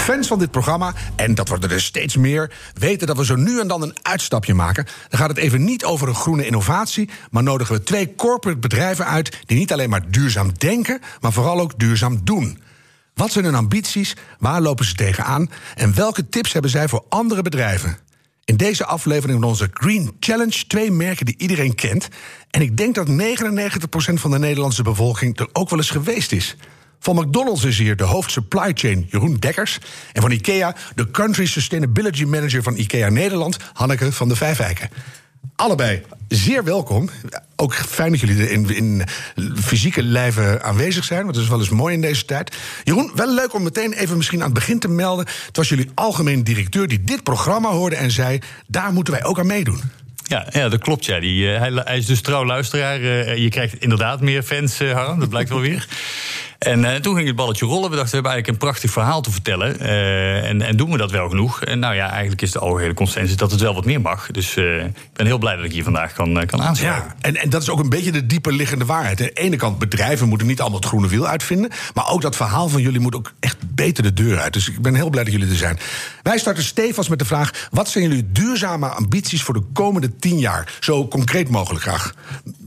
Fans van dit programma, en dat worden er steeds meer, weten dat we zo nu en dan een uitstapje maken. Dan gaat het even niet over een groene innovatie, maar nodigen we twee corporate bedrijven uit die niet alleen maar duurzaam denken, maar vooral ook duurzaam doen. Wat zijn hun ambities? Waar lopen ze tegenaan? En welke tips hebben zij voor andere bedrijven? In deze aflevering van onze Green Challenge twee merken die iedereen kent. En ik denk dat 99% van de Nederlandse bevolking er ook wel eens geweest is. Van McDonald's is hier de hoofd supply chain Jeroen Dekkers. En van IKEA de Country Sustainability Manager van IKEA Nederland, Hanneke van de Vijfwijken. Allebei zeer welkom. Ook fijn dat jullie er in, in fysieke lijven aanwezig zijn. Want dat is wel eens mooi in deze tijd. Jeroen, wel leuk om meteen even misschien aan het begin te melden. Het was jullie algemeen directeur die dit programma hoorde en zei: daar moeten wij ook aan meedoen. Ja, ja, dat klopt. Ja. Die, uh, hij, is dus trouw luisteraar. Uh, je krijgt inderdaad meer fans, uh. Dat blijkt wel weer. En uh, toen ging het balletje rollen. We dachten, we hebben eigenlijk een prachtig verhaal te vertellen. Uh, en, en, doen we dat wel genoeg? En nou ja, eigenlijk is de algehele consensus dat het wel wat meer mag. Dus uh, ik ben heel blij dat ik hier vandaag kan, kan aansluiten. Ja, en, en dat is ook een beetje de dieper liggende waarheid. Aan de ene kant, bedrijven moeten niet allemaal het groene wiel uitvinden. Maar ook dat verhaal van jullie moet ook echt beter de deur uit. Dus ik ben heel blij dat jullie er zijn. Wij starten stevast met de vraag: wat zijn jullie duurzame ambities voor de komende tien jaar? Zo concreet mogelijk graag.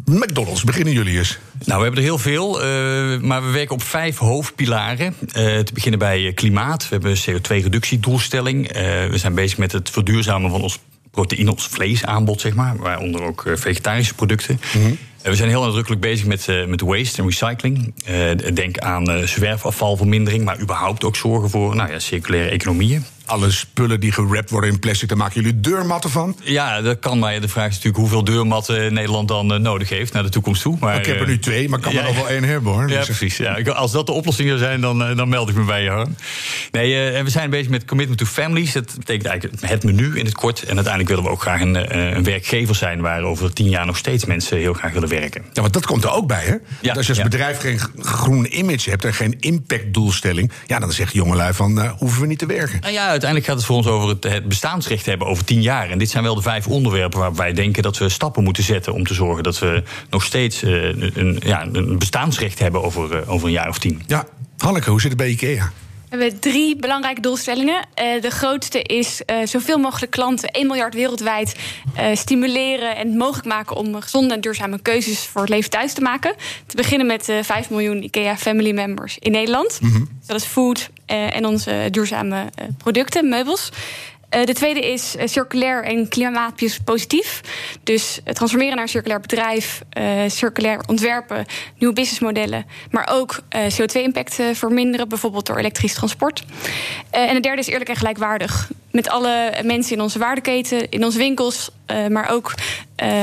McDonald's, beginnen jullie eens. Nou, we hebben er heel veel, uh, maar we werken op vijf hoofdpilaren. Uh, te beginnen bij klimaat. We hebben een CO2-reductiedoelstelling. Uh, we zijn bezig met het verduurzamen van ons proteïne, ons vleesaanbod, zeg maar. Waaronder ook vegetarische producten. Mm -hmm. We zijn heel nadrukkelijk bezig met, uh, met waste en recycling. Uh, denk aan uh, zwerfafvalvermindering, maar überhaupt ook zorgen voor nou ja, circulaire economieën. Alle spullen die gerapt worden in plastic, daar maken jullie deurmatten van? Ja, dat kan, maar de vraag is natuurlijk hoeveel deurmatten Nederland dan nodig heeft naar de toekomst toe. Maar, ik heb er nu twee, maar ik kan ja, er nog wel één hebben hoor. Ja, dus precies. Ja, als dat de oplossing zou zijn, dan, dan meld ik me bij je hoor. Nee, en we zijn bezig met Commitment to Families. Dat betekent eigenlijk het menu in het kort. En uiteindelijk willen we ook graag een, een werkgever zijn waar over tien jaar nog steeds mensen heel graag willen werken. Ja, want dat komt er ook bij, hè? Ja, als je als ja. bedrijf geen groen image hebt en geen impactdoelstelling, ja, dan zeggen jongelui van uh, hoeven we niet te werken. Nou ja, uiteindelijk gaat het voor ons over het, bestaansrecht hebben over tien jaar. En dit zijn wel de vijf onderwerpen waar wij denken dat we stappen moeten zetten om te zorgen dat we nog steeds uh, een, ja, een bestaansrecht hebben over, uh, over een jaar of tien. Ja, Hanneke, hoe zit het bij IKEA? We hebben drie belangrijke doelstellingen. Uh, de grootste is uh, zoveel mogelijk klanten, 1 miljard wereldwijd, uh, stimuleren en mogelijk maken om gezonde en duurzame keuzes voor het leven thuis te maken. Te beginnen met 5 miljoen IKEA Family Members in Nederland. Mm -hmm. Dat is food en onze duurzame producten, meubels. Uh, de tweede is uh, circulair en klimaatpositief. Dus uh, transformeren naar een circulair bedrijf, circulair ontwerpen, nieuwe businessmodellen, maar ook CO2-impact verminderen, bijvoorbeeld door elektrisch transport. en de derde is eerlijk en gelijkwaardig. Met alle mensen in onze waardeketen, in onze winkels, maar ook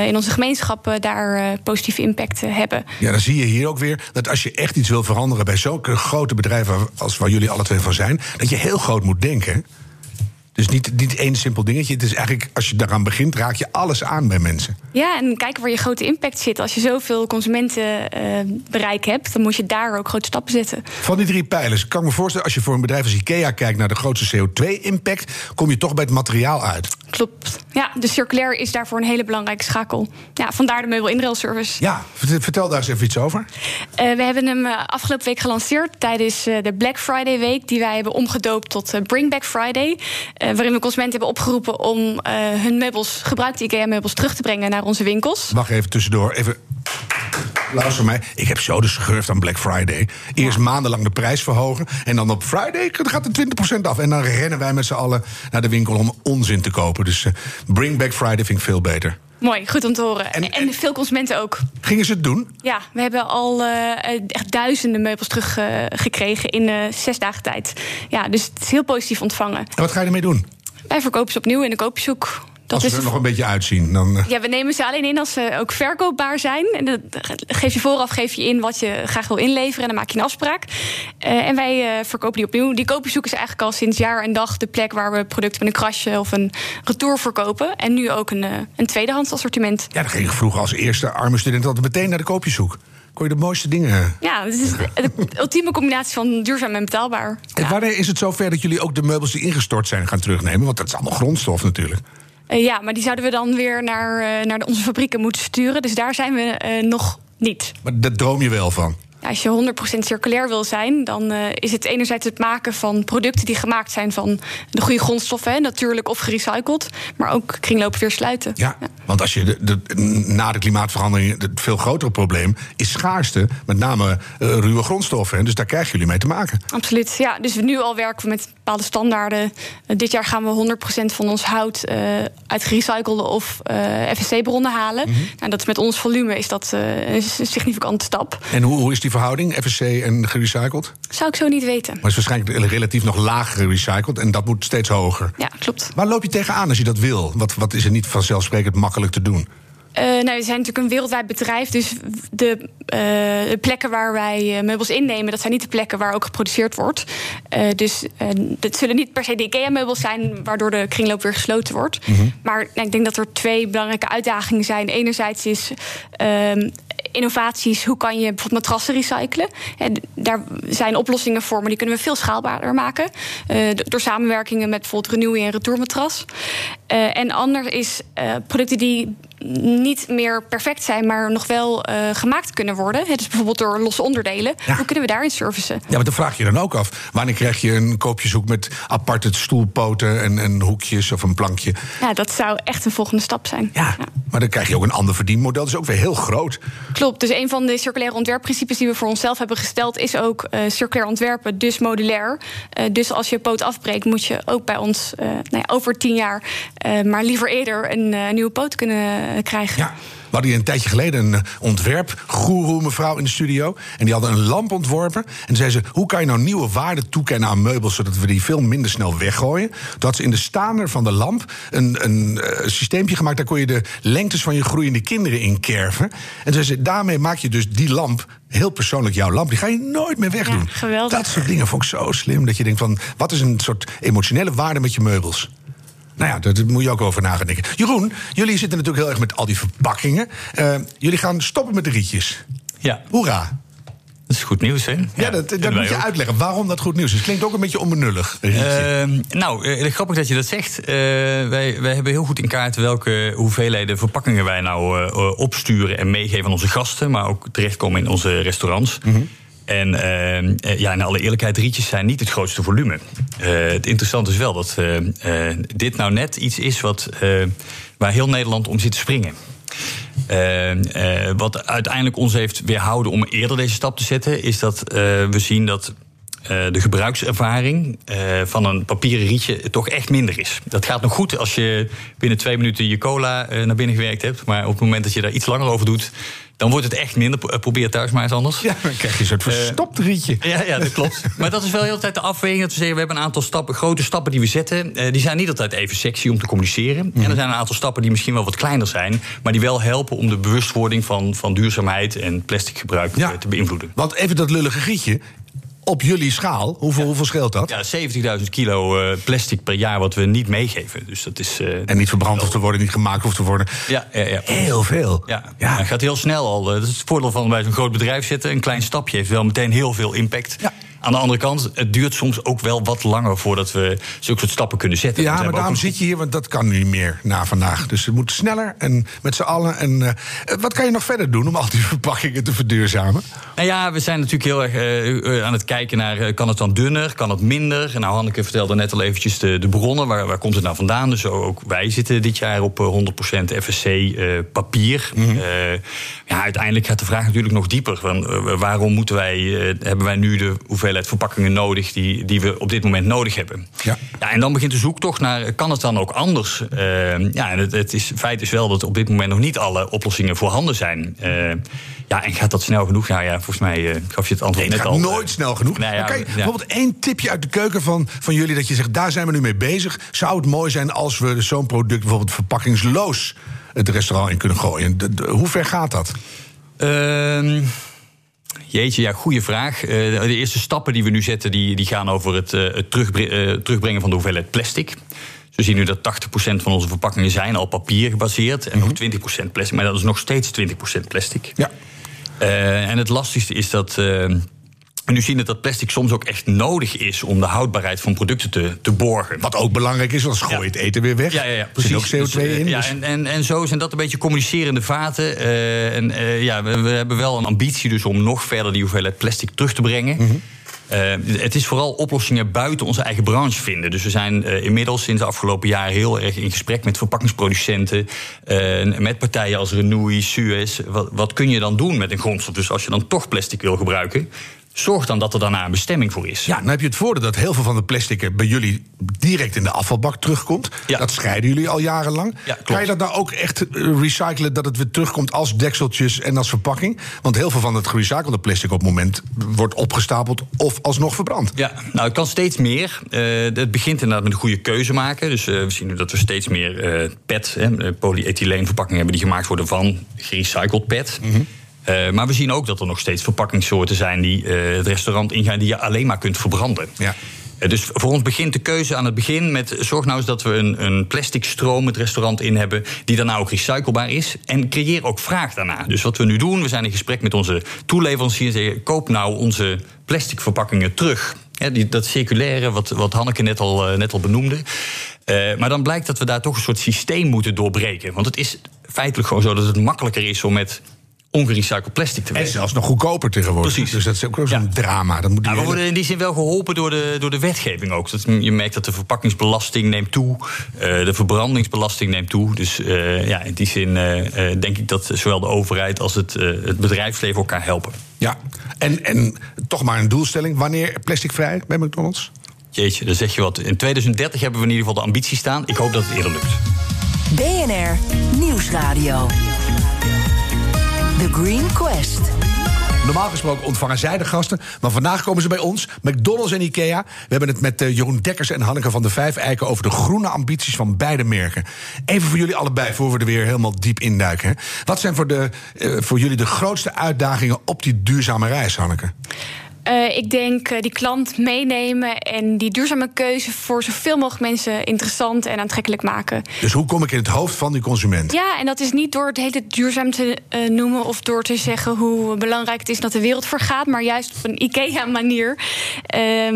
in onze gemeenschappen daar positieve impact hebben. Ja, dan zie je hier ook weer dat als je echt iets wil veranderen bij zulke grote bedrijven als waar jullie alle twee van zijn, dat je heel groot moet denken. Dus niet, niet één simpel dingetje. Het is eigenlijk, als je daaraan begint, raak je alles aan bij mensen. Ja, en kijken waar je grote impact zit. Als je zoveel consumentenbereik uh, hebt, dan moet je daar ook grote stappen zetten. Van die drie pijlers, kan ik me voorstellen, als je voor een bedrijf als IKEA kijkt naar de grootste CO2-impact, kom je toch bij het materiaal uit. Klopt. Ja, de circulair is daarvoor een hele belangrijke schakel. Ja, vandaar de meubel inruilservice. Ja, vertel daar eens even iets over. Uh, we hebben hem uh, afgelopen week gelanceerd tijdens uh, de Black Friday week, die wij hebben omgedoopt tot Bring Back Friday. waarin we consumenten hebben opgeroepen om hun meubels, gebruikte IKEA-meubels, terug te brengen naar onze winkels. Wacht even tussendoor. Even. Luister mij. Ik heb zo de schurft aan Black Friday. Eerst ja. maandenlang de prijs verhogen. En dan op Friday gaat er 20% af. En dan rennen wij met z'n allen naar de winkel om onzin te kopen. Dus uh, Bring Back Friday vind ik veel beter. Mooi, goed om te horen. En, en, en, veel consumenten ook. Gingen ze het doen? Ja, we hebben al uh, echt duizenden meubels teruggekregen uh, in uh, zes dagen tijd. Ja, dus het is heel positief ontvangen. En wat ga je ermee doen? Wij verkopen ze opnieuw in de koopjeshoek. als ze er nog een beetje uitzien. Dan, eh, Ja, we nemen ze alleen in als ze ook verkoopbaar zijn. En dat geef je vooraf geef je in wat je graag wil inleveren. En dan maak je een afspraak. Eh, en wij eh, verkopen die opnieuw. Die koopbezoek is eigenlijk al sinds jaar en dag de plek waar we producten met een krasje of een retour verkopen. En nu ook een, een tweedehands assortiment. ja, dan ging je vroeger als eerste arme student altijd meteen naar de koopjeshoek. Kon je de mooiste dingen. Ja, het is de ultieme combinatie van duurzaam en betaalbaar. En wanneer is het zover dat jullie ook de meubels die ingestort zijn gaan terugnemen? Want dat is allemaal grondstof natuurlijk. Eh, ja, maar die zouden we dan weer naar, eh, naar onze fabrieken moeten sturen. Dus daar zijn we eh, nog niet. Maar daar droom je wel van. Ja, als je 100% circulair wil zijn, dan is het enerzijds het maken van producten die gemaakt zijn van de goede grondstoffen, hè, natuurlijk of gerecycled, maar ook kringloop weer sluiten. Ja, want als je de, de, na de klimaatverandering het veel grotere probleem is schaarste, met name eh, ruwe grondstoffen. hè. Dus daar krijgen jullie mee te maken. Absoluut. Ja, dus nu al werken we met bepaalde standaarden. Eh, dit jaar gaan we 100% van ons hout eh, uit gerecyclede of FSC-bronnen halen. Nou, dat is met ons volume is dat een significante stap. En hoe, hoe is die verhouding, FSC en gerecycled? Zou ik zo niet weten. Maar het is waarschijnlijk relatief nog laag gerecycled en dat moet steeds hoger. Ja, klopt. Waar loop je tegenaan als je dat wil? Wat, wat is er niet vanzelfsprekend makkelijk te doen? Eh, nou, we zijn natuurlijk een wereldwijd bedrijf. Dus de, eh, de plekken waar wij eh, meubels innemen, dat zijn niet de plekken waar ook geproduceerd wordt. Dus dat zullen niet per se de IKEA-meubels zijn, waardoor de kringloop weer gesloten wordt. Maar nou, ik denk dat er twee belangrijke uitdagingen zijn. Enerzijds is. ehm, Innovaties, hoe kan je bijvoorbeeld matrassen recyclen? En daar zijn oplossingen voor, maar die kunnen we veel schaalbaarder maken. door samenwerkingen met bijvoorbeeld Renewy en Retourmatras. Eh, en ander is eh, producten die niet meer perfect zijn, maar nog wel eh, gemaakt kunnen worden. Hè, dus bijvoorbeeld door losse onderdelen. Ja. Hoe kunnen we daarin servicen? Ja, maar dan vraag je dan ook af. Wanneer krijg je een koopjeshoek met aparte stoelpoten en, en hoekjes of een plankje? Ja, dat zou echt een volgende stap zijn. Ja, maar dan krijg je ook een ander verdienmodel. Dat is ook weer heel groot. Klopt. Dus een van de circulaire ontwerpprincipes die we voor onszelf hebben gesteld, is ook circulair ontwerpen, dus modulair. Dus als je poot afbreekt, moet je ook bij ons nou ja, over tien jaar, maar liever eerder, een eh, nieuwe poot kunnen eh, krijgen. Ja. We hadden hier een tijdje geleden een eh, ontwerpgoeroe mevrouw in de studio. En die hadden een lamp ontworpen. En zei ze, hoe kan je nou nieuwe waarde toekennen aan meubels... zodat we die veel minder snel weggooien? Toen had ze in de staander van de lamp een, een eh, systeempje gemaakt... daar kon je de lengtes van je groeiende kinderen in kerven. En zei ze, daarmee maak je dus die lamp... heel persoonlijk jouw lamp, die ga je nooit meer wegdoen. Ja, geweldig. Dat soort dingen vond ik zo slim. Dat je denkt van, wat is een soort emotionele waarde met je meubels? Nou ja, daar moet je ook over nadenken. Jeroen, jullie zitten natuurlijk heel erg met al die verpakkingen. Eh, jullie gaan stoppen met de rietjes. Ja, Hoera. dat is goed nieuws, hè? Ja, dat, dat moet je ook. uitleggen waarom dat goed nieuws is. Klinkt ook een beetje onbenullig. Ehm, nou, eh, grappig dat je dat zegt. Eh, wij, wij hebben heel goed in kaart welke hoeveelheden verpakkingen wij nou opsturen en meegeven aan onze gasten, maar ook terechtkomen in onze restaurants. En ehm, eh, ja, in alle eerlijkheid, rietjes zijn niet het grootste volume. Eh, het interessante is wel dat eh, dit nou net iets is wat, waar heel Nederland om zit te springen. Eh, eh, wat uiteindelijk ons heeft weerhouden om eerder deze stap te zetten, is dat we zien dat de gebruikservaring van een papieren rietje toch echt minder is. Dat gaat nog goed als je binnen twee minuten je cola naar binnen gewerkt hebt. Maar op het moment dat je daar iets langer over doet, dan wordt het echt minder. Pro- Probeer thuis maar eens anders. ja, dan krijg je een soort verstopt rietje. Ja, ja, dat klopt. Maar dat is wel heel de tijd de afweging. Dat we zeggen, we hebben een aantal stappen, grote stappen die we zetten. Eh, die zijn niet altijd even sexy om te communiceren. En er zijn een aantal stappen die misschien wel wat kleiner zijn. Maar die wel helpen om de bewustwording van, van duurzaamheid en plastic gebruik Ja. eh, te beïnvloeden. Want even dat lullige rietje. Op jullie schaal, hoeveel, hoeveel scheelt dat? Ja, 70.000 kilo eh, plastic per jaar wat we niet meegeven. Dus dat is. eh, En niet verbrand hoeft te worden, niet gemaakt hoeft te worden. ja, ja, ja. Heel veel. Ja, ja. het gaat heel snel al. Eh, Dat is het voordeel van bij zo'n groot bedrijf zitten. Een klein stapje heeft wel meteen heel veel impact. Ja. Aan de andere kant, het duurt soms ook wel wat langer voordat we zulke soort stappen kunnen zetten. Ja, maar daarom een- zit je hier, want dat kan nu niet meer na vandaag. Dus het moet sneller en met z'n allen. En, eh, wat kan je nog verder doen om al die verpakkingen te verduurzamen? Nou ja, we zijn natuurlijk heel erg eh, eh, aan het kijken naar... kan het dan dunner, kan het minder? Nou, Hanneke vertelde net al eventjes de, de bronnen. Waar, waar komt het nou vandaan? Dus ook wij zitten dit jaar op eh, 100% FSC eh, papier. Mhm. Ja, uiteindelijk gaat de vraag natuurlijk nog dieper. Van, waarom moeten wij, hebben wij nu de hoeveelheid hoeveelheid verpakkingen nodig die, die we op dit moment nodig hebben. Ja. Ja, en dan begint de zoektocht naar, kan het dan ook anders? Uh, ja, en het, het is, feit is wel dat op dit moment nog niet alle oplossingen voorhanden zijn. Uh, ja, en gaat dat snel genoeg? Nou ja, volgens mij uh, gaf je het antwoord nee, het net al. nooit snel genoeg. Nou ja, kan je ja. bijvoorbeeld één tipje uit de keuken van, van jullie... dat je zegt, daar zijn we nu mee bezig. Zou het mooi zijn als we zo'n product bijvoorbeeld verpakkingsloos... het restaurant in kunnen gooien? De, de, hoe ver gaat dat? Uh, Jeetje, ja, goede vraag. Uh, de eerste stappen die we nu zetten, die, die gaan over het, uh, het terugbrengen, uh, terugbrengen van de hoeveelheid plastic. We zien nu dat 80% van onze verpakkingen zijn al papier gebaseerd en mm -hmm. nog 20% plastic. Maar dat is nog steeds 20% plastic. Ja. en het lastigste is dat. En nu zien we dat plastic soms ook echt nodig is om de houdbaarheid van producten te, te borgen. Wat ook belangrijk is, als gooi je ja. het eten weer weg. Ja, ja, ja precies. Er zit ook CO2 dus, in. Ja, dus. en, en, en zo zijn dat een beetje communicerende vaten. Uh, en uh, ja, we, we, hebben wel een ambitie dus om nog verder die hoeveelheid plastic terug te brengen. Mm -hmm. Uh, het is vooral oplossingen buiten onze eigen branche vinden. Dus we zijn uh, inmiddels sinds de afgelopen jaren heel erg in gesprek met verpakkingsproducenten. Uh, met partijen als Renewy, Suez. Wat, wat, kun je dan doen met een grondstof? Dus als je dan toch plastic wil gebruiken. Zorg dan dat er daarna een bestemming voor is. Ja, dan heb je het voordeel dat heel veel van de plastic bij jullie direct in de afvalbak terugkomt. Ja. Dat scheiden jullie al jarenlang. Ja, kan je dat nou ook echt recyclen dat het weer terugkomt als dekseltjes en als verpakking? Want heel veel van het gerecyclede plastic op het moment wordt opgestapeld of alsnog verbrand. Ja, nou het kan steeds meer. Uh, het begint inderdaad met een goede keuze maken. Dus uh, we zien nu dat we steeds meer uh, PET, polyethyleenverpakkingen hebben die gemaakt worden van gerecycled PET. Mm -hmm. Uh, maar we zien ook dat er nog steeds verpakkingssoorten zijn die uh, het restaurant ingaan die je alleen maar kunt verbranden. Ja. Uh, dus voor ons begint de keuze aan het begin met zorg nou eens dat we een, een plastic stroom het restaurant in hebben die daarna ook recyclebaar is. En creëer ook vraag daarna. Dus wat we nu doen, we zijn in gesprek met onze toeleveranciers. Zeggen, koop nou onze plastic verpakkingen terug. Ja, die, dat circulaire, wat, wat Hanneke net al, net al benoemde. maar dan blijkt dat we daar toch een soort systeem moeten doorbreken. Want het is feitelijk gewoon zo dat het makkelijker is om met ongerecycled plastic te En werken. zelfs nog goedkoper tegenwoordig. Precies. Dus dat is ook zo'n Ja. drama. Dat moet Nou, we worden in die zin wel geholpen door de, door de wetgeving ook. Dat, je merkt dat de verpakkingsbelasting neemt toe. eh, de verbrandingsbelasting neemt toe. Dus eh, ja, in die zin eh, denk ik dat zowel de overheid als het, eh, het bedrijfsleven elkaar helpen. Ja, en, en toch maar een doelstelling. Wanneer plasticvrij bij McDonald's? Jeetje, dan zeg je wat. In 2030 hebben we in ieder geval de ambitie staan. Ik hoop dat het eerder lukt. BNR Nieuwsradio. The Green Quest. Normaal gesproken ontvangen zij de gasten, maar vandaag komen ze bij ons, McDonald's en IKEA. We hebben het met eh, Jeroen Dekkers en Hanneke van de Vijf Eiken over de groene ambities van beide merken. Even voor jullie allebei, voor we er weer helemaal diep induiken. Hè. Wat zijn voor, de, eh, voor jullie de grootste uitdagingen op die duurzame reis, Hanneke? Uh, ik denk uh, die klant meenemen en die duurzame keuze voor zoveel mogelijk mensen interessant en aantrekkelijk maken. Dus hoe kom ik in het hoofd van die consument? Ja, en dat is niet door het hele duurzaam te uh, noemen of door te zeggen hoe belangrijk het is dat de wereld vergaat, maar juist op een IKEA-manier.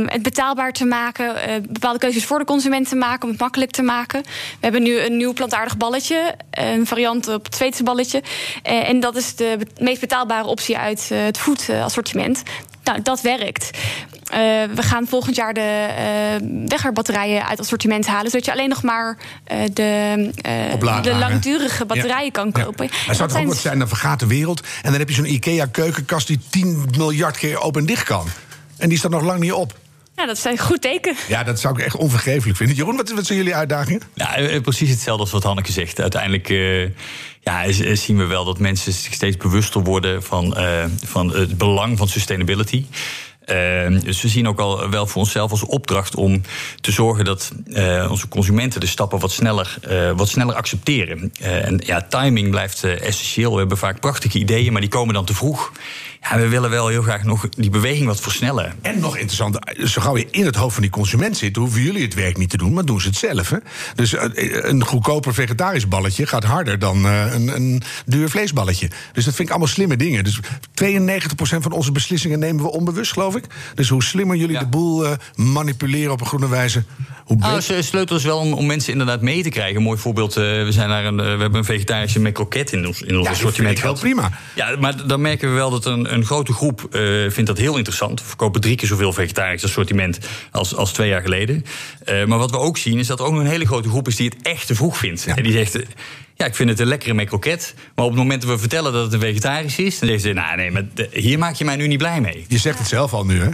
het betaalbaar te maken, bepaalde keuzes voor de consument te maken, om het makkelijk te maken. We hebben nu een nieuw plantaardig balletje, een variant op het Zweedse balletje. en dat is de meest betaalbare optie uit het food-assortiment. Nou, dat werkt. Uh, we gaan volgend jaar de uh, wegwerpbatterijen uit assortiment halen, zodat je alleen nog maar uh, de, de langdurige batterijen ja. kan kopen. Ja. Maar zou het ook wat zijn, dan vergaat de wereld en dan heb je zo'n IKEA-keukenkast die 10 miljard keer open en dicht kan. En die staat nog lang niet op. Ja, dat is een goed teken. Ja, dat zou ik echt onvergeeflijk vinden. Jeroen, wat, wat zijn jullie uitdagingen? Ja, precies hetzelfde als wat Hanneke zegt. Uiteindelijk uh, ja, zien we wel dat mensen zich steeds bewuster worden van, uh, van het belang van sustainability. Uh, dus we zien ook al wel voor onszelf als opdracht om te zorgen dat uh, onze consumenten de stappen wat sneller, uh, wat sneller accepteren. en ja, timing blijft essentieel. We hebben vaak prachtige ideeën, maar die komen dan te vroeg. Ja, we willen wel heel graag nog die beweging wat versnellen. En nog interessant, zo gauw je in het hoofd van die consument zit, hoeven jullie het werk niet te doen, maar doen ze het zelf. Hè? Dus een goedkoper vegetarisch balletje gaat harder dan een, een duur vleesballetje. Dus dat vind ik allemaal slimme dingen. Dus 92% van onze beslissingen nemen we onbewust, geloof ik. Dus hoe slimmer jullie Ja. de boel uh, manipuleren op een groene wijze, hoe beter. Nou, ze sleutel is wel om, om mensen inderdaad mee te krijgen. Een mooi voorbeeld, uh, we, zijn naar een, uh, we hebben een vegetarische met kroket in ons, in ons ja, dat assortiment vind ik wel prima. Ja, maar dan merken we wel dat een, een grote groep uh, vindt dat heel interessant. We verkopen drie keer zoveel vegetarisch assortiment als, als twee jaar geleden. Uh, maar wat we ook zien is dat er ook nog een hele grote groep is die het echt te vroeg vindt. Ja. En die zegt. uh, Ja, ik vind het een lekkere met kroket. Maar op het moment dat we vertellen dat het een vegetarisch is, dan zegt ze: Nou, nee, maar hier maak je mij nu niet blij mee. Je zegt het zelf al nu, hè?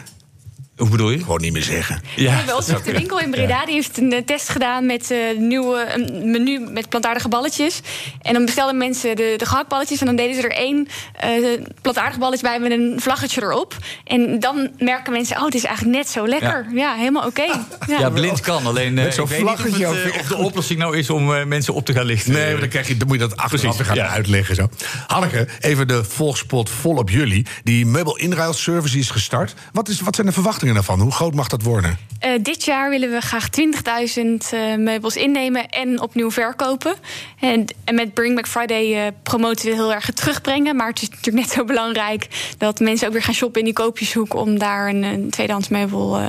Hoe bedoel je? Gewoon niet meer zeggen. Ja, bij ons heeft de winkel in Breda die heeft een eh, test gedaan met uh, nieuwe een menu met plantaardige balletjes. En dan bestelden mensen de, de gehaktballetjes en dan deden ze er één uh, plantaardig balletje bij met een vlaggetje erop. En dan merken mensen, oh, het is eigenlijk net zo lekker. Ja, helemaal oké. Ja. ja. blind kan. Alleen met zo'n vlaggetje. Of, het, of de oplossing nou is om mensen op te gaan lichten. Nee, maar dan, krijg je, dan moet je dat achteraf weer gaan ja. uitleggen. Zo. Hanneke, even de volgspot vol op jullie. Die meubelinruilservice is gestart. Wat, is, wat zijn de verwachtingen daarvan? Hoe groot mag dat worden? Uh, dit jaar willen we graag 20.000 uh, meubels innemen en opnieuw verkopen. En, en met Bring Back Friday uh, promoten we heel erg het terugbrengen. Maar het is natuurlijk net zo belangrijk dat mensen ook weer gaan shoppen in die koopjeshoek om daar een, een tweedehands meubel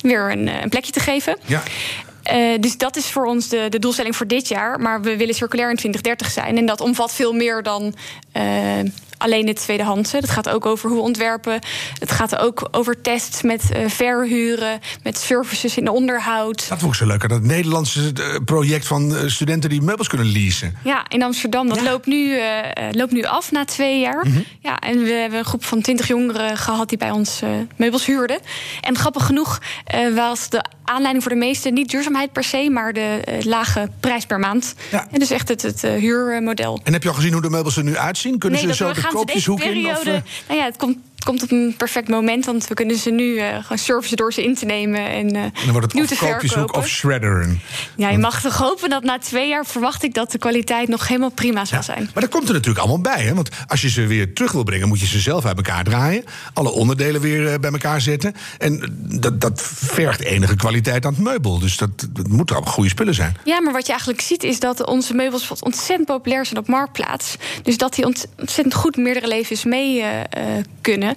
weer een, een, plekje te geven. Ja. Uh, dus dat is voor ons de, de, doelstelling voor dit jaar. Maar we willen circulair in 2030 zijn. En dat omvat veel meer dan uh, alleen het tweedehandse. Het gaat ook over hoe ontwerpen. Het gaat ook over tests met uh, verhuren, met services in onderhoud. Dat vond ik zo leuk. Dat Nederlandse project van studenten die meubels kunnen leasen. Ja, in Amsterdam. Dat ja. loopt, nu, uh, loopt nu af na twee jaar. Mm -hmm. Ja, en we hebben een groep van twintig jongeren gehad die bij ons meubels huurden. En grappig genoeg was de aanleiding voor de meesten niet duurzaamheid per se, maar de uh, lage prijs per maand. Ja. En dus echt het, het uh, huurmodel. En heb je al gezien hoe de meubels er nu uitzien? Kunnen nee, ze zo de koopjeshoek in? Of, uh... nou ja, het komt komt op een perfect moment. Want we kunnen ze nu uh, gewoon servicen door ze in te nemen. En, uh, en dan wordt het of koopjeshoek of shredderen. Ja, je mag toch hopen dat na twee jaar verwacht ik dat de kwaliteit nog helemaal prima zal ja, zijn. Maar dat komt er natuurlijk allemaal bij. Hè? Want als je ze weer terug wil brengen, moet je ze zelf uit elkaar draaien. Alle onderdelen weer uh, bij elkaar zetten. En dat, dat vergt enige kwaliteit aan het meubel. Dus dat, dat moeten allemaal goede spullen zijn. Ja, maar wat je eigenlijk ziet is dat onze meubels ontzettend populair zijn op Marktplaats. Dus dat die ontzettend goed meerdere levens mee kunnen.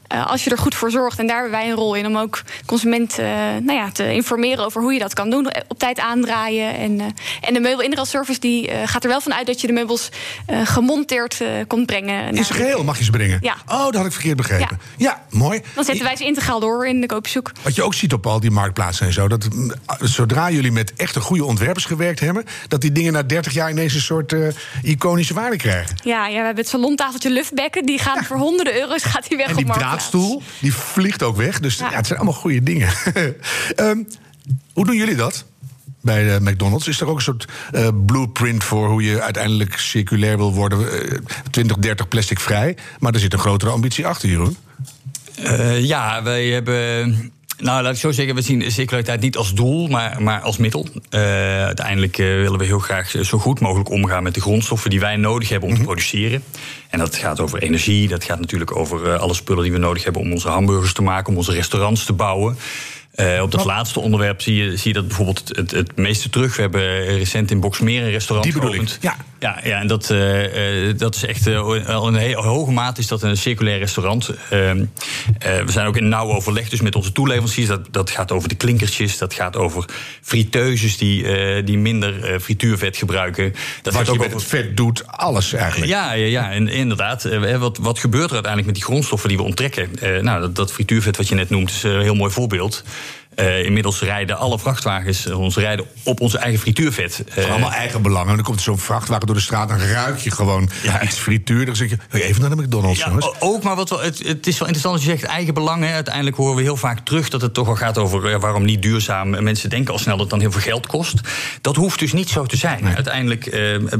Uh, als je er goed voor zorgt, en daar hebben wij een rol in om ook consumenten uh, nou ja, te informeren over hoe je dat kan doen, op tijd aandraaien. En, uh, en de meubelinruilservice die gaat er wel van uit dat je de meubels gemonteerd komt brengen. In zijn geheel mag je ze brengen? Ja. Oh, dat had ik verkeerd begrepen. Ja, ja mooi. Dan zetten wij ze integraal door in de koopzoek. Wat je ook ziet op al die marktplaatsen en zo, dat zodra jullie met echte goede ontwerpers gewerkt hebben, dat die dingen na 30 jaar ineens een soort iconische waarde krijgen. Ja, ja, we hebben het salontafeltje Luftbekken, die gaan voor honderden euro's gaat die weg en op stoel, die vliegt ook weg. Dus ja. ja het zijn allemaal goede dingen. um, hoe doen jullie dat? bij uh, McDonald's. Is er ook een soort uh, blueprint voor hoe je uiteindelijk circulair wil worden? Uh, 20, 30 plastic vrij. Maar er zit een grotere ambitie achter, Jeroen. ja, wij hebben nou, laat ik zo zeggen, we zien circulariteit niet als doel, maar, maar als middel. Uh, uiteindelijk uh, willen we heel graag zo goed mogelijk omgaan met de grondstoffen die wij nodig hebben om te mhm. produceren. En dat gaat over energie, dat gaat natuurlijk over uh, alle spullen die we nodig hebben om onze hamburgers te maken, om onze restaurants te bouwen. Uh, op dat laatste onderwerp zie je, zie je dat bijvoorbeeld het, het meeste terug. We hebben recent in Boxmeer een restaurant Die geopend. Ja. Ja, ja, en dat, uh, uh, dat is echt al in een hoge mate is dat een circulair restaurant. Ehm, we zijn ook in nauw overleg dus met onze toeleveranciers. Dat, dat gaat over de klinkertjes, dat gaat over friteuses die, die minder frituurvet gebruiken. Dat wat ook met het vet doet, alles eigenlijk. Ja, ja, ja en inderdaad. wat, wat gebeurt er uiteindelijk met die grondstoffen die we onttrekken? nou, dat, dat frituurvet wat je net noemt is een heel mooi voorbeeld. Uh, inmiddels rijden alle vrachtwagens uh, ons rijden op onze eigen frituurvet. Uh, allemaal eigen belangen. En dan komt er zo'n vrachtwagen door de straat, dan ruik je gewoon ja. iets frituur. Dan zeg je, even naar de McDonald's, ja, jongens. Ook, maar wat wel, het, het, is wel interessant als je zegt eigen belangen. Uiteindelijk horen we heel vaak terug dat het toch wel gaat over waarom niet duurzaam. Mensen denken al snel dat het dan heel veel geld kost. Dat hoeft dus niet zo te zijn. Nee. Uiteindelijk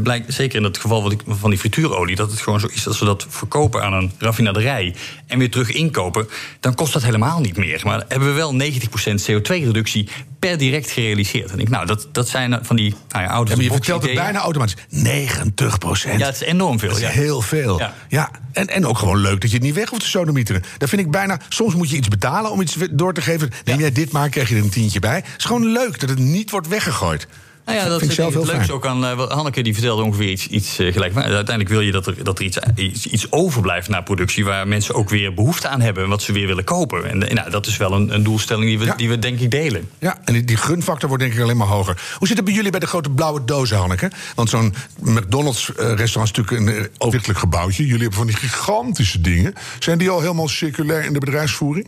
blijkt, zeker in het geval van die frituurolie, dat het gewoon zo is dat we dat verkopen aan een raffinaderij en weer terug inkopen, dan kost dat helemaal niet meer. Maar hebben we wel 90% CO2-reductie per direct gerealiseerd. En ik, nou, dat, dat zijn van die nou ja, auto's. Ja, je vertelt het bijna automatisch. 90 procent. Ja, het is enorm veel. Dat is ja. heel veel. Ja. ja. En, en ook gewoon leuk dat je het niet weg hoeft te sodomieteren. Dat vind ik bijna. Soms moet je iets betalen om iets door te geven. Neem jij dit maar, krijg je er een tientje bij. Het is gewoon leuk dat het niet wordt weggegooid. Nou ja, dat vind ik zelf heel leuk. Ook aan uh, Hanneke die vertelde ongeveer iets, iets uh, gelijk. Maar uiteindelijk wil je dat er, dat er iets, iets, iets overblijft na productie... waar mensen ook weer behoefte aan hebben... en wat ze weer willen kopen. En, en nou, dat is wel een, een doelstelling die we, ja. die we denk ik delen. Ja, en die, die gunfactor wordt denk ik alleen maar hoger. Hoe zit het bij jullie bij de grote blauwe dozen, Hanneke? Want zo'n McDonald's-restaurant is natuurlijk een overzichtelijk gebouwtje. Jullie hebben van die gigantische dingen. Zijn die al helemaal circulair in de bedrijfsvoering?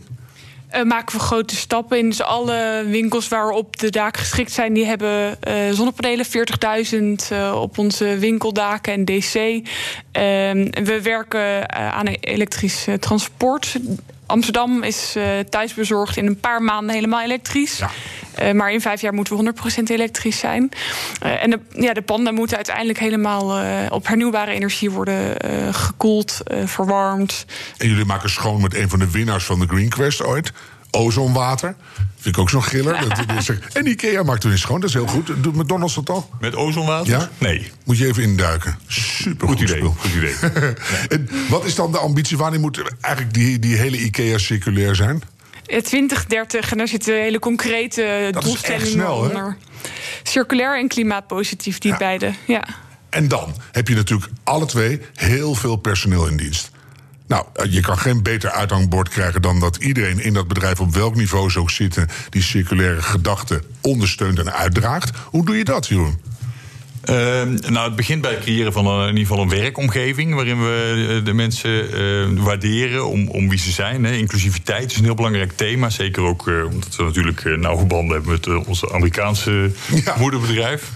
Uh, maken we grote stappen in. Dus alle winkels waarop de daken geschikt zijn, die hebben uh, zonnepanelen. 40.000 uh, op onze winkeldaken en DC. Ehm, we werken aan elektrisch transport. Amsterdam is uh, thuisbezorgd in een paar maanden helemaal elektrisch. Ja. Uh, maar in vijf jaar moeten we 100% elektrisch zijn. Uh, en de, ja, de panden moeten uiteindelijk helemaal op hernieuwbare energie worden gekoeld, verwarmd. En jullie maken schoon met een van de winnaars van de Green Quest ooit ozonwater. Vind ik ook zo'n giller. en Ikea maakt eens schoon, dat is heel goed. Doet McDonald's dat al? Met ozonwater? Ja? Nee. Moet je even induiken. Super goed, idee. Goed idee. en wat is dan de ambitie? Wanneer moet eigenlijk die, die hele Ikea circulair zijn? 2030, en daar zitten hele concrete dat doelstellingen snel, onder. Circulair en klimaatpositief, die beide. Ja. En dan heb je natuurlijk alle twee heel veel personeel in dienst. Nou, eh, je kan geen beter uithangbord krijgen dan dat iedereen in dat bedrijf op welk niveau ze ook zitten, die circulaire gedachten ondersteunt en uitdraagt. Hoe doe je dat, Jeroen? Uh, nou, het begint bij het creëren van een, in ieder geval een werkomgeving waarin we eh, de mensen uh, waarderen om, om wie ze zijn. Hè. Inclusiviteit is een heel belangrijk thema. Zeker ook uh, omdat we natuurlijk nauwe banden hebben met onze Amerikaanse ja. moederbedrijf.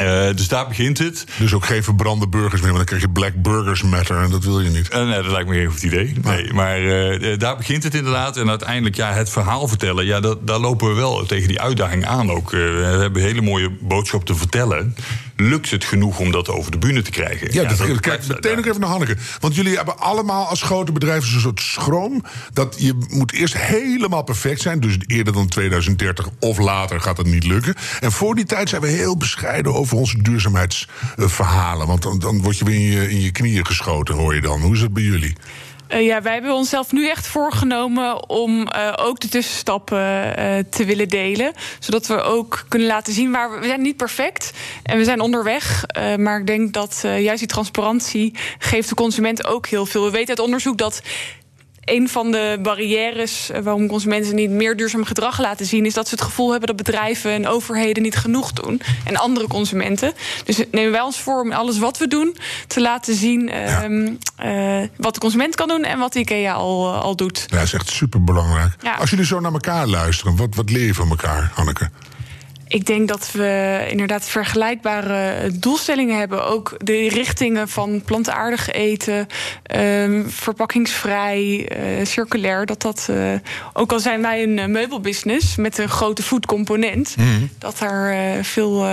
Uh, dus daar begint het. Dus ook geen verbrande burgers meer, want dan krijg je Black Burgers Matter en dat wil je niet. Uh, nee, dat lijkt me geen goed idee. Nee, maar uh, daar begint het inderdaad. En uiteindelijk ja, het verhaal vertellen, ja, dat, daar lopen we wel tegen die uitdaging aan ook. we hebben een hele mooie boodschap te vertellen lukt het genoeg om dat over de bühne te krijgen? Ja, dat, kijk meteen nog even naar Hanneke. Want jullie hebben allemaal als grote bedrijven een soort schroom... dat je moet eerst helemaal perfect zijn. Dus eerder dan 2030 of later gaat het niet lukken. En voor die tijd zijn we heel bescheiden over onze duurzaamheidsverhalen. Want dan, dan word je weer in je, in je knieën geschoten, hoor je dan. Hoe is het bij jullie? Uh, ja, wij hebben onszelf nu echt voorgenomen om uh, ook de tussenstappen uh, te willen delen. Zodat we ook kunnen laten zien waar we. We zijn niet perfect en we zijn onderweg. maar ik denk dat juist die transparantie geeft de consument ook heel veel. We weten uit onderzoek dat een van de barrières eh, waarom consumenten niet meer duurzaam gedrag laten zien, is dat ze het gevoel hebben dat bedrijven en overheden niet genoeg doen. En andere consumenten. Dus nemen wij ons voor om alles wat we doen te laten zien ja. uh, wat de consument kan doen en wat IKEA al, al doet. Ja, dat is echt super belangrijk. Ja. Als jullie zo naar elkaar luisteren, wat, wat leer je van elkaar, Hanneke? Ik denk dat we inderdaad vergelijkbare doelstellingen hebben. Ook de richtingen van plantaardig eten, um, verpakkingsvrij, uh, circulair. Dat dat, uh, ook al zijn wij een meubelbusiness met een grote foodcomponent, mm. dat daar uh, veel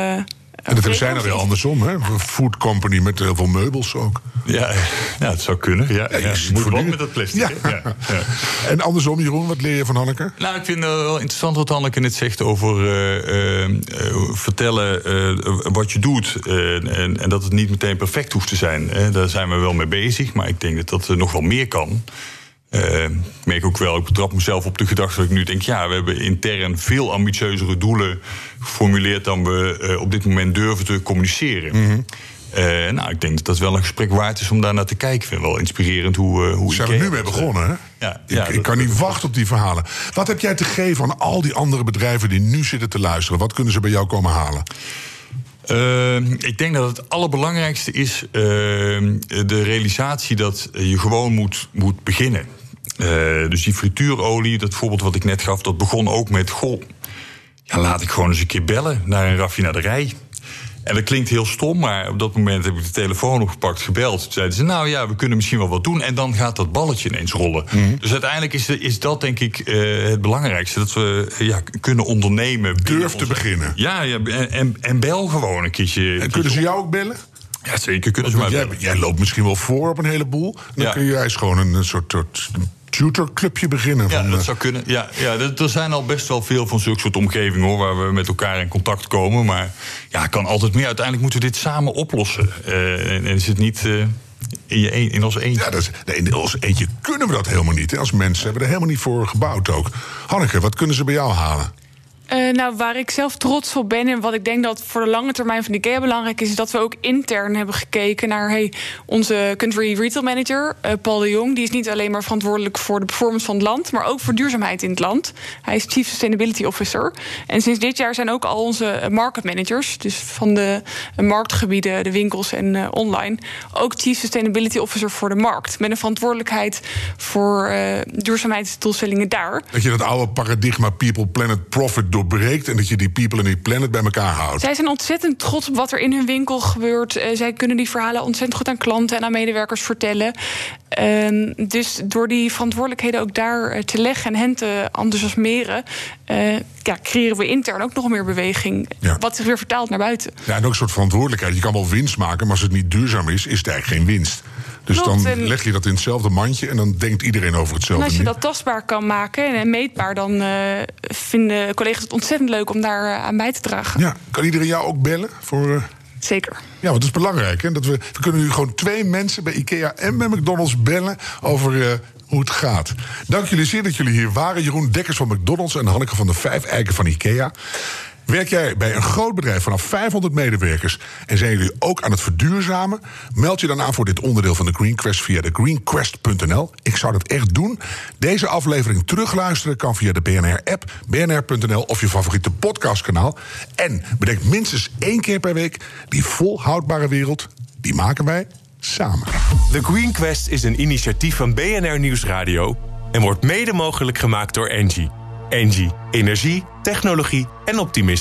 en dat zijn er weer andersom, hè? Een food company met heel veel meubels ook. Ja, ja het zou kunnen. Ja, ja, ja moet wel met dat plastic. Ja. Ja. En andersom, Jeroen, wat leer je van Hanneke? Nou, ik vind het wel interessant wat Hanneke net zegt over uh, uh, vertellen uh, wat je doet. En, en, dat het niet meteen perfect hoeft te zijn. Daar zijn we wel mee bezig, maar ik denk dat dat nog wel meer kan. Uh, ik merk ook wel, ik betrap mezelf op de gedachte dat ik nu denk: ja, we hebben intern veel ambitieuzere doelen geformuleerd dan we uh, op dit moment durven te communiceren. Mm -hmm. uh, nou, ik denk dat dat wel een gesprek waard is om daar naar te kijken. Ik vind het wel inspirerend hoe. hoe Zijn we nu mee begonnen, hè? Ja, ik, ja, ik kan niet wachten op die verhalen. Wat heb jij te geven aan al die andere bedrijven die nu zitten te luisteren? Wat kunnen ze bij jou komen halen? Uh, ik denk dat het allerbelangrijkste is uh, de realisatie dat je gewoon moet, moet beginnen. Uh, dus die frituurolie, dat voorbeeld wat ik net gaf, dat begon ook met: goh, ja, laat ik gewoon eens een keer bellen naar een raffinaderij. En dat klinkt heel stom, maar op dat moment heb ik de telefoon opgepakt, gebeld. Toen zeiden ze, nou ja, we kunnen misschien wel wat doen. En dan gaat dat balletje ineens rollen. Mhm. Dus uiteindelijk is, is dat denk ik uh, het belangrijkste. Dat we ja, kunnen ondernemen. Durf te beginnen. Ja, ja en, en bel gewoon een keertje. En kunnen ze jou ook bellen? Ja, zeker kunnen ze maar jij, jij, loopt misschien wel voor op een heleboel. Dan ja. kun jij gewoon een soort, soort tutorclubje beginnen. Ja, dat zou kunnen. Ja, ja, er zijn al best wel veel van zulke soort omgevingen hoor, waar we met elkaar in contact komen. Maar ja, kan altijd meer. Uiteindelijk moeten we dit samen oplossen. Uh, en, is het niet. Uh, in, je een, in ons eentje. Ja, dat is, nee, in ons eentje kunnen we dat helemaal niet. Als mensen hebben we er helemaal niet voor gebouwd ook. Hanneke, wat kunnen ze bij jou halen? Uh, nou, waar ik zelf trots op ben en wat ik denk dat voor de lange termijn van IKEA belangrijk is, is dat we ook intern hebben gekeken naar hey, onze country retail manager, uh, Paul de Jong. Die is niet alleen maar verantwoordelijk voor de performance van het land, maar ook voor duurzaamheid in het land. Hij is Chief Sustainability Officer. En sinds dit jaar zijn ook al onze market managers, dus van de marktgebieden, de winkels en online, ook Chief Sustainability Officer voor de markt. Met een verantwoordelijkheid voor duurzaamheidsdoelstellingen daar. Dat je dat oude paradigma People, Planet, Profit doorbreekt... en dat je die people en die planet bij elkaar houdt. Zij zijn ontzettend trots op wat er in hun winkel gebeurt. Uh, zij kunnen die verhalen ontzettend goed aan klanten en aan medewerkers vertellen. Uh, dus door die verantwoordelijkheden ook daar uh, te leggen en hen te enthousiasmeren, uh, ja, creëren we intern ook nog meer beweging. Ja. Wat zich weer vertaalt naar buiten. Ja, en ook een soort verantwoordelijkheid. Je kan wel winst maken, maar als het niet duurzaam is, is het eigenlijk geen winst. Dus Klopt, dan leg je dat in hetzelfde mandje en dan denkt iedereen over hetzelfde. En als je dat tastbaar kan maken en meetbaar, dan uh, vinden collega's het ontzettend leuk om daar uh, aan bij te dragen. Ja, kan iedereen jou ook bellen voor. Uh... Zeker. Ja, want het is belangrijk. Hè? Dat we, we kunnen nu gewoon twee mensen bij IKEA en bij McDonald's bellen over hoe het gaat. Dank jullie zeer dat jullie hier waren. Jeroen Dekkers van McDonald's en Hanneke van de Vijf Eiken van IKEA. Werk jij bij een groot bedrijf vanaf 500 medewerkers en zijn jullie ook aan het verduurzamen? Meld je dan aan voor dit onderdeel van de Green Quest via de greenquest.nl. Ik zou dat echt doen. Deze aflevering terugluisteren kan via de BNR-app, bnr.nl of je favoriete podcastkanaal. En bedenk minstens één keer per week die volhoudbare wereld, die maken wij samen. The Green Quest is een initiatief van BNR Nieuwsradio en wordt mede mogelijk gemaakt door Engie. Engie, energie, technologie en optimisme.